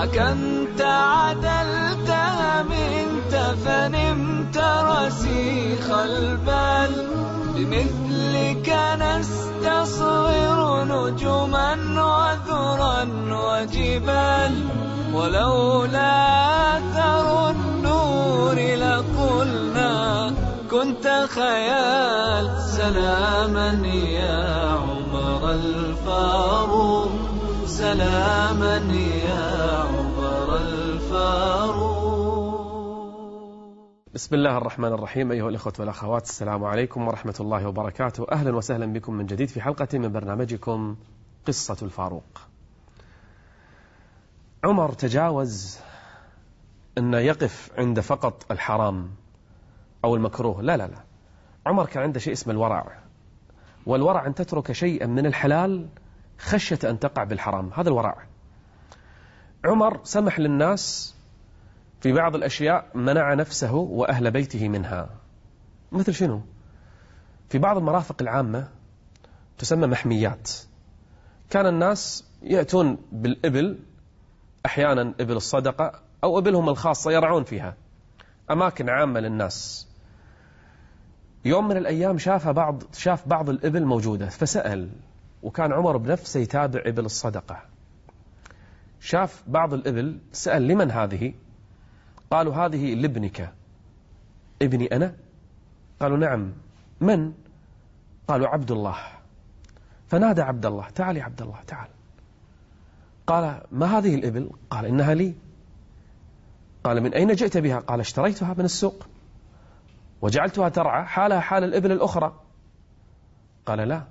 حكمت عدلت منت فنمت رسيخ البال بمثلك نستصغر نجما وذرا وجبال ولولا أثر النور لقلنا كنت خيال سلاما يا الفاروق سلاما يا عمر الفاروق بسم الله الرحمن الرحيم أيها الإخوة والأخوات السلام عليكم ورحمة الله وبركاته. أهلا وسهلا بكم من جديد في حلقة من برنامجكم قصة الفاروق. عمر تجاوز أن يقف عند فقط الحرام أو المكروه. لا لا لا. عمر كان عنده شيء اسمه الورع. والورع أن تترك شيئا من الحلال خشية أن تقع بالحرام. هذا الورع. عمر سمح للناس في بعض الأشياء منع نفسه وأهل بيته منها. مثل شنو؟ في بعض المرافق العامة تسمى محميات. كان الناس يأتون بالإبل أحيانا إبل الصدقة أو إبلهم الخاصة يرعون فيها. أماكن عامة للناس. يوم من الأيام شاف بعض شاف بعض الإبل موجودة فسأل وكان عمر بنفسه يتابع إبل الصدقة. شاف بعض الإبل سأل لمن هذه؟ قالوا هذه لابنك. ابني أنا؟ قالوا نعم. من؟ قالوا عبد الله فنادى عبد الله تعال يا عبد الله تعال. قال ما هذه الإبل؟ قال إنها لي. قال من أين جئت بها؟ قال اشتريتها من السوق. وجعلتها ترعى حالها حال الإبل الأخرى. قال لا.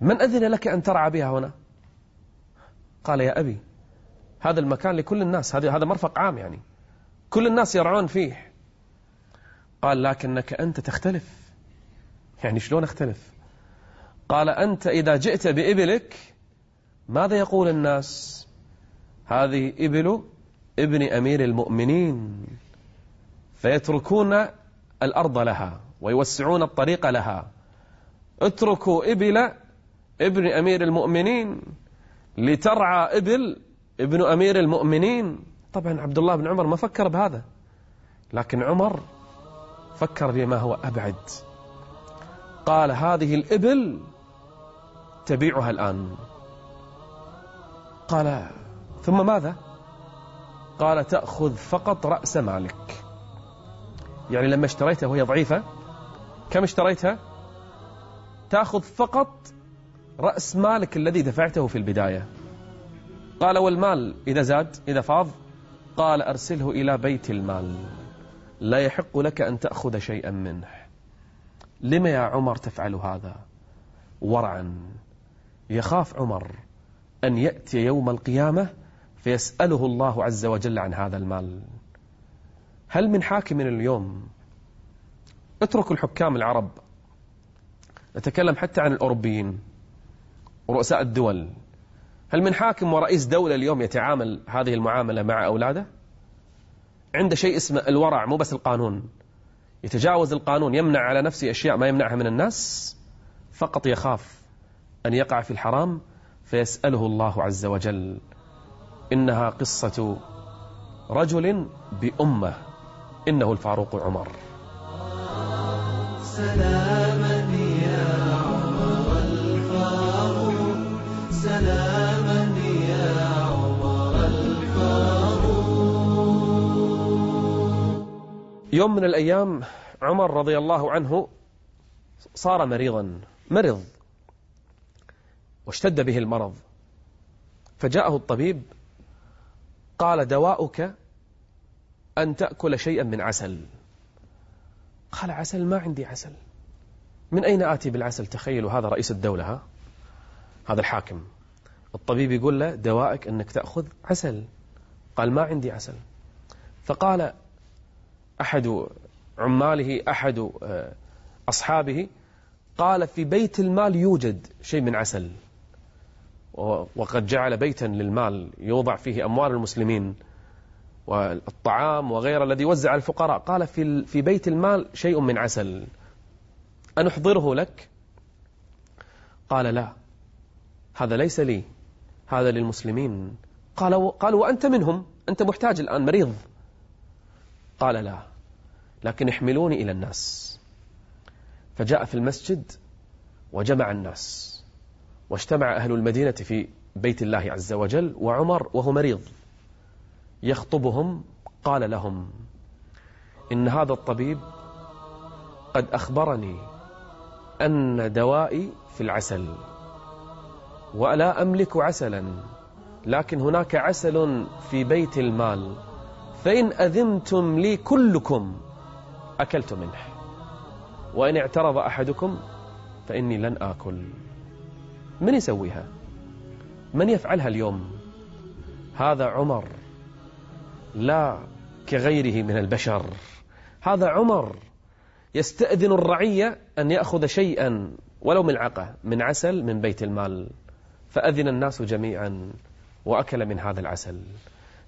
من أذن لك أن ترعى بها هنا؟ قال يا أبي هذا المكان لكل الناس هذا هذا مرفق عام يعني. كل الناس يرعون فيه. قال لكنك أنت تختلف. يعني شلون أختلف؟ قال أنت إذا جئت بإبلك ماذا يقول الناس؟ هذه إبل ابن أمير المؤمنين. فيتركون الأرض لها ويوسعون الطريق لها. اتركوا إبل ابن أمير المؤمنين لترعى إبل ابن أمير المؤمنين. طبعا عبد الله بن عمر ما فكر بهذا لكن عمر فكر بما هو أبعد. قال هذه الإبل تبيعها الآن. قال ثم ماذا؟ قال تأخذ فقط رأس مالك. يعني لما اشتريتها وهي ضعيفة كم اشتريتها؟ تأخذ فقط رأس مالك الذي دفعته في البداية. قال والمال إذا زاد إذا فاض قال أرسله إلى بيت المال. لا يحق لك أن تأخذ شيئا منه. لما يا عمر تفعل هذا؟ ورعا. يخاف عمر أن يأتي يوم القيامة فيسأله الله عز وجل عن هذا المال. هل من حاكم اليوم اتركوا الحكام العرب نتكلم حتى عن الأوروبيين ورؤساء الدول؟ هل من حاكم ورئيس دولة اليوم يتعامل هذه المعاملة مع أولاده؟ عنده شيء اسمه الورع مو بس القانون. يتجاوز القانون يمنع على نفسه أشياء ما يمنعها من الناس فقط يخاف أن يقع في الحرام فيسأله الله عز وجل. إنها قصة رجل بأمة. إنه الفاروق عمر. سلاما يا عمر الفاروق. سلاما يا عمر الفاروق. يوم من الأيام عمر رضي الله عنه صار مريضا مرض واشتد به المرض. فجاءه الطبيب قال دواؤك أن تأكل شيئا من عسل. قال عسل ما عندي عسل. من أين آتي بالعسل؟ تخيلوا هذا رئيس الدولة ها؟ هذا الحاكم. الطبيب يقول له دوائك أنك تأخذ عسل. قال ما عندي عسل. فقال أحد عماله أحد آه، أصحابه قال في بيت المال يوجد شيء من عسل. وقد جعل بيتا للمال يوضع فيه أموال المسلمين. والطعام وغيره الذي على الفقراء. قال في في بيت المال شيء من عسل. أنحضره لك؟ قال لا. هذا ليس لي. هذا للمسلمين. قال قال وأنت منهم. أنت محتاج الآن مريض. قال لا. لكن احملوني إلى الناس. فجاء في المسجد وجمع الناس. واجتمع أهل المدينة في بيت الله عز وجل وعمر وهو مريض. يخطبهم قال لهم إن هذا الطبيب قد أخبرني أن دوائي في العسل ولا أملك عسلا لكن هناك عسل في بيت المال فإن أذمتم لي كلكم أكلت منه وإن اعترض أحدكم فإني لن آكل. من يسويها؟ من يفعلها اليوم؟ هذا عمر. لا كغيره من البشر. هذا عمر يستأذن الرعية أن يأخذ شيئا ولو ملعقة من عسل من بيت المال. فأذن الناس جميعا وأكل من هذا العسل.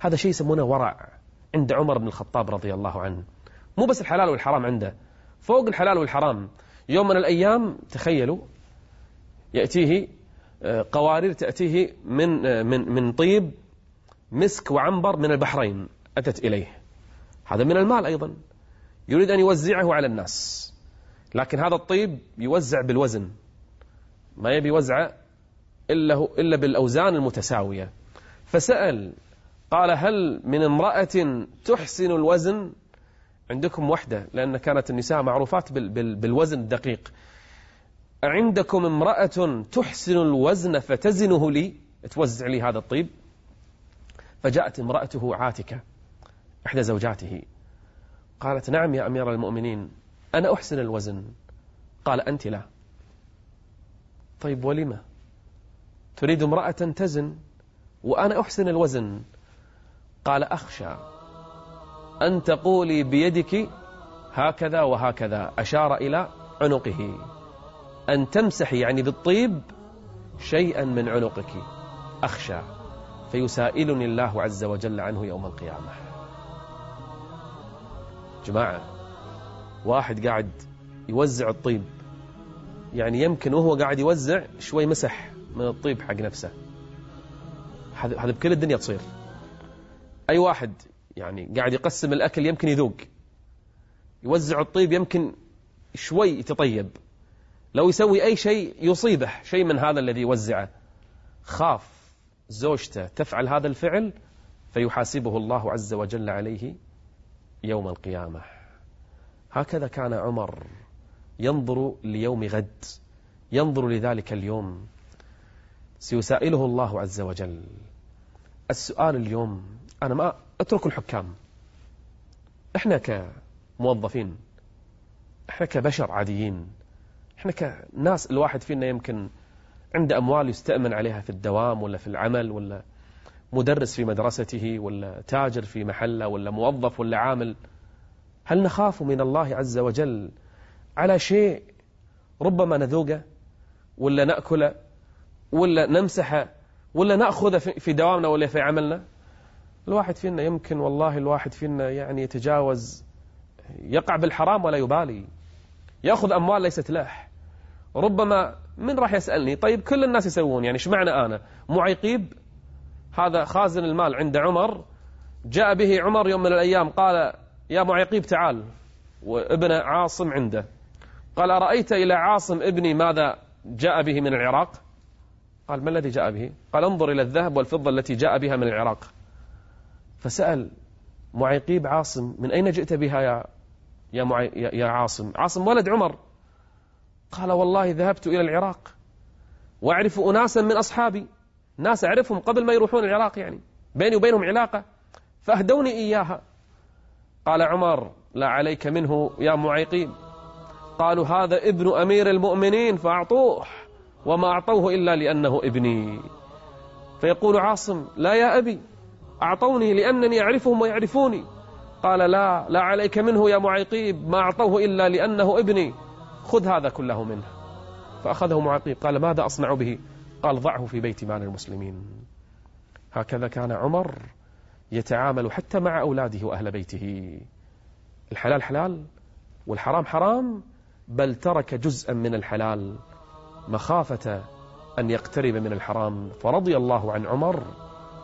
هذا شيء يسمونه ورع عند عمر بن الخطاب رضي الله عنه. مو بس الحلال والحرام عنده فوق الحلال والحرام يوم من الأيام تخيلوا يأتيه آه، قوارير تأتيه من آه، من من طيب مسك وعنبر من البحرين. أتت إليه. هذا من المال أيضا. يريد أن يوزعه على الناس. لكن هذا الطيب يوزع بالوزن. ما يبي يوزعه إلا, هو إلا بالأوزان المتساوية. فسأل قال هل من امرأة تحسن الوزن؟ عندكم وحدة لأن كانت النساء معروفات بالوزن الدقيق. عندكم امرأة تحسن الوزن فتزنه لي؟ توزع لي هذا الطيب. فجاءت امرأته عاتكة. إحدى زوجاته. قالت نعم يا أمير المؤمنين أنا أحسن الوزن. قال أنت لا. طيب ولما؟ تريد امرأة تزن وأنا أحسن الوزن. قال أخشى أن تقولي بيدك هكذا وهكذا. أشار إلى عنقه. أن تمسحي يعني بالطيب شيئا من عنقك. أخشى. فيسائلني الله عز وجل عنه يوم القيامة. جماعة. واحد قاعد يوزع الطيب. يعني يمكن وهو قاعد يوزع شوي مسح من الطيب حق نفسه. هذا بكل الدنيا تصير. أي واحد يعني قاعد يقسم الأكل يمكن يذوق. يوزع الطيب يمكن شوي يتطيب. لو يسوي أي شيء يصيبه. شيء من هذا الذي يوزعه. خاف زوجته تفعل هذا الفعل فيحاسبه الله عز وجل عليه يوم القيامة. هكذا كان عمر ينظر ليوم غد ينظر لذلك اليوم. سيسائله الله عز وجل. السؤال اليوم أنا ما أترك الحكام. إحنا كموظفين إحنا كبشر عاديين إحنا كناس الواحد فينا يمكن عنده أموال يستأمن عليها في الدوام ولا في العمل ولا مدرس في مدرسته ولا تاجر في محله ولا موظف ولا عامل هل نخاف من الله عز وجل على شيء ربما نذوقه ولا نأكله ولا نمسحه ولا نأخذه في دوامنا ولا في عملنا؟ الواحد فينا يمكن والله الواحد فينا يعني يتجاوز يقع بالحرام ولا يبالي يأخذ أموال ليست له. ربما من راح يسألني طيب كل الناس يسوون يعني إيش معنى أنا؟ معيقيب هذا خازن المال عند عمر. جاء به عمر يوم من الأيام قال يا معيقيب تعال. وابن عاصم عنده. قال أرأيت إلى عاصم ابني ماذا جاء به من العراق؟ قال ما الذي جاء به؟ قال انظر إلى الذهب والفضة التي جاء بها من العراق. فسأل معيقيب عاصم من أين جئت بها يا يا, معي يا عاصم؟ عاصم ولد عمر. قال والله ذهبت إلى العراق. وأعرف أناسا من أصحابي. ناس أعرفهم قبل ما يروحون العراق يعني بيني وبينهم علاقة. فأهدوني إياها. قال عمر لا عليك منه يا معيقين. قالوا هذا ابن أمير المؤمنين فأعطوه. وما أعطوه إلا لأنه ابني. فيقول عاصم لا يا أبي أعطوني لأنني أعرفهم ويعرفوني. قال لا لا عليك منه يا معيقيب ما أعطوه إلا لأنه ابني. خذ هذا كله منه. فأخذه معيقيب قال ماذا أصنع به؟ قال ضعه في بيت مال المسلمين. هكذا كان عمر يتعامل حتى مع أولاده وأهل بيته. الحلال حلال والحرام حرام بل ترك جزءا من الحلال مخافة أن يقترب من الحرام. فرضي الله عن عمر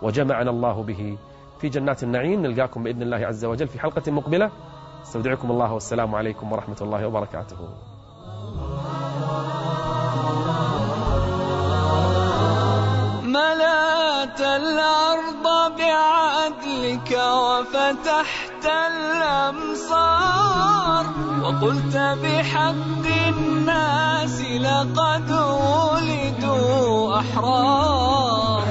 وجمعنا الله به في جنات النعيم. نلقاكم بإذن الله عز وجل في حلقة مقبلة. استودعكم الله والسلام عليكم ورحمة الله وبركاته. الأرض بعدلك وفتحت الأمصار وقلت بحق الناس لقد ولدوا أحرار.